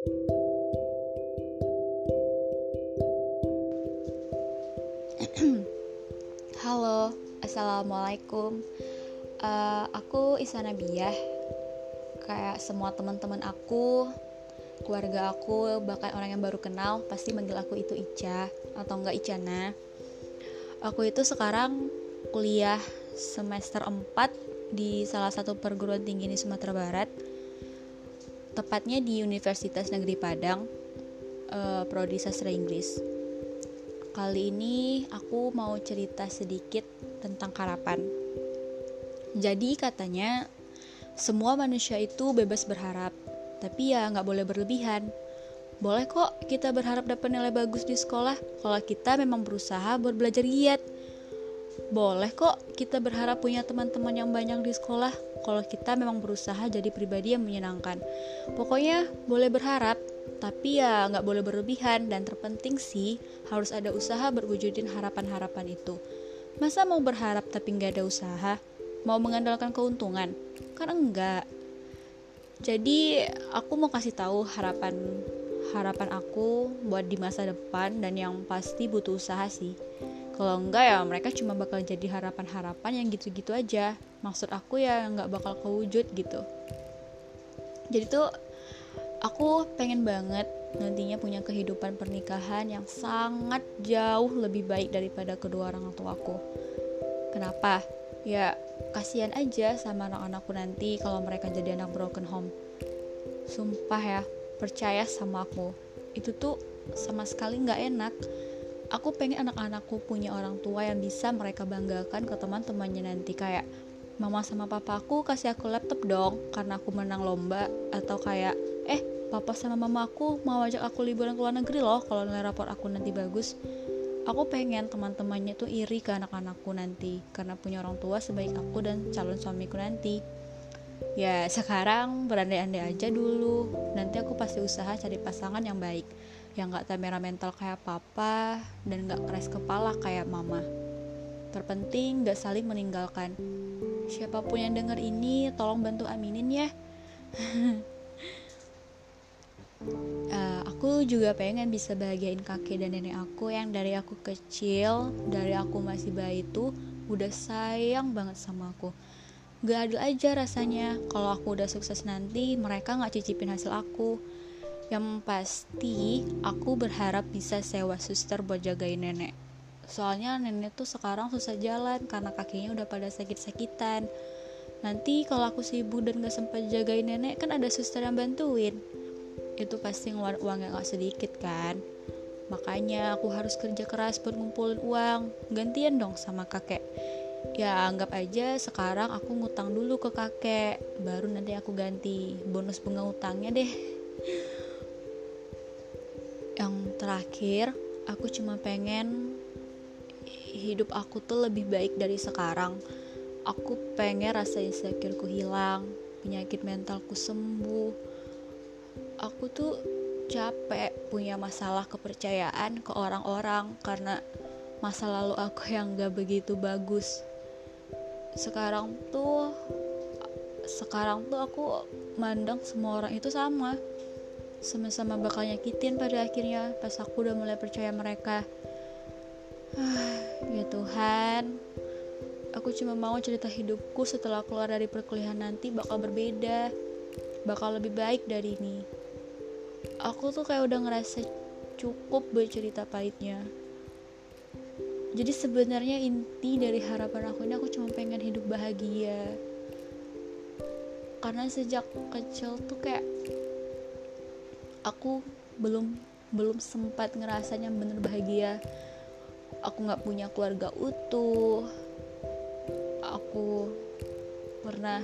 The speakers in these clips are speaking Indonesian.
Halo, assalamualaikum. Uh, aku Isana Biah. Kayak semua teman-teman aku, keluarga aku, bahkan orang yang baru kenal pasti manggil aku itu Ica atau enggak Icana. Aku itu sekarang kuliah semester 4 di salah satu perguruan tinggi di Sumatera Barat. Tepatnya di Universitas Negeri Padang, uh, prodi sastra Inggris. Kali ini aku mau cerita sedikit tentang harapan. Jadi katanya semua manusia itu bebas berharap, tapi ya nggak boleh berlebihan. Boleh kok kita berharap dapat nilai bagus di sekolah kalau kita memang berusaha buat belajar giat. Boleh kok kita berharap punya teman-teman yang banyak di sekolah kalau kita memang berusaha jadi pribadi yang menyenangkan. Pokoknya boleh berharap, tapi ya nggak boleh berlebihan dan terpenting sih harus ada usaha berwujudin harapan-harapan itu. Masa mau berharap tapi nggak ada usaha? Mau mengandalkan keuntungan? Kan enggak. Jadi aku mau kasih tahu harapan harapan aku buat di masa depan dan yang pasti butuh usaha sih. Kalau enggak ya mereka cuma bakal jadi harapan-harapan yang gitu-gitu aja. Maksud aku ya nggak bakal kewujud gitu. Jadi tuh aku pengen banget nantinya punya kehidupan pernikahan yang sangat jauh lebih baik daripada kedua orang tuaku. Kenapa? Ya kasihan aja sama anak-anakku nanti kalau mereka jadi anak broken home. Sumpah ya, percaya sama aku. Itu tuh sama sekali nggak enak. Aku pengen anak-anakku punya orang tua yang bisa mereka banggakan ke teman-temannya nanti. Kayak mama sama papa aku kasih aku laptop dong karena aku menang lomba. Atau kayak eh papa sama mama aku mau ajak aku liburan ke luar negeri loh kalau nilai rapor aku nanti bagus. Aku pengen teman-temannya tuh iri ke anak-anakku nanti karena punya orang tua sebaik aku dan calon suamiku nanti. Ya sekarang berandai-andai aja dulu. Nanti aku pasti usaha cari pasangan yang baik yang gak temperamental kayak papa dan gak keras kepala kayak mama. Terpenting gak saling meninggalkan. Siapa pun yang denger ini tolong bantu aminin ya. Uh, aku juga pengen bisa bahagiain kakek dan nenek aku yang dari aku kecil dari aku masih bayi itu udah sayang banget sama aku. Gak adil aja rasanya. Kalau aku udah sukses nanti mereka gak cicipin hasil aku yang pasti aku berharap bisa sewa suster buat jagain nenek. Soalnya nenek tuh sekarang susah jalan karena kakinya udah pada sakit-sakitan. Nanti kalau aku sibuk dan gak sempat jagain nenek kan ada suster yang bantuin. Itu pasti ngeluarin uang yang gak sedikit kan? Makanya aku harus kerja keras buat ngumpulin uang. Gantian dong sama kakek. Ya anggap aja sekarang aku ngutang dulu ke kakek. Baru nanti aku ganti bonus bunga utangnya deh terakhir aku cuma pengen hidup aku tuh lebih baik dari sekarang. Aku pengen rasa insecureku hilang penyakit mentalku sembuh. Aku tuh capek punya masalah kepercayaan ke orang-orang karena masa lalu aku yang gak begitu bagus. Sekarang tuh sekarang tuh aku mandang semua orang itu sama sama-sama bakal nyakitin pada akhirnya pas aku udah mulai percaya mereka. Ya Tuhan aku cuma mau cerita hidupku setelah keluar dari perkuliahan nanti bakal berbeda bakal lebih baik dari ini. Aku tuh kayak udah ngerasa cukup bercerita pahitnya. Jadi sebenarnya inti dari harapan aku ini aku cuma pengen hidup bahagia. Karena sejak kecil tuh kayak aku belum belum sempat ngerasanya bener bahagia. Aku nggak punya keluarga utuh. Aku pernah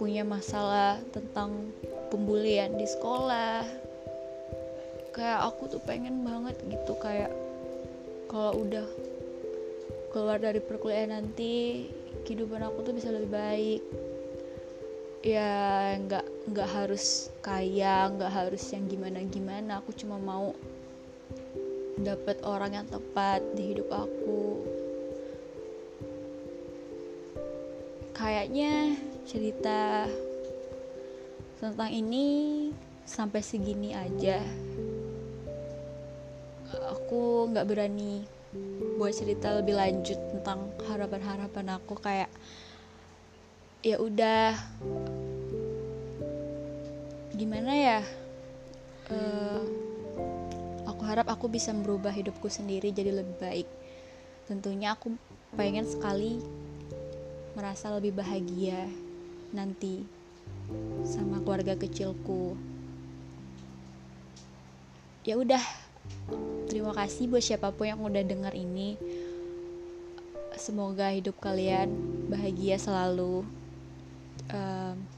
punya masalah tentang pembulian di sekolah. Kayak aku tuh pengen banget gitu kayak kalau udah keluar dari perkuliahan nanti kehidupan aku tuh bisa lebih baik ya nggak nggak harus kaya nggak harus yang gimana gimana aku cuma mau dapat orang yang tepat di hidup aku. Kayaknya cerita tentang ini sampai segini aja. Aku nggak berani buat cerita lebih lanjut tentang harapan-harapan aku. Kayak ya udah gimana ya? Uh, aku harap aku bisa merubah hidupku sendiri jadi lebih baik. Tentunya aku pengen sekali merasa lebih bahagia nanti sama keluarga kecilku. Ya udah terima kasih buat siapa pun yang udah dengar ini. Semoga hidup kalian bahagia selalu. Um,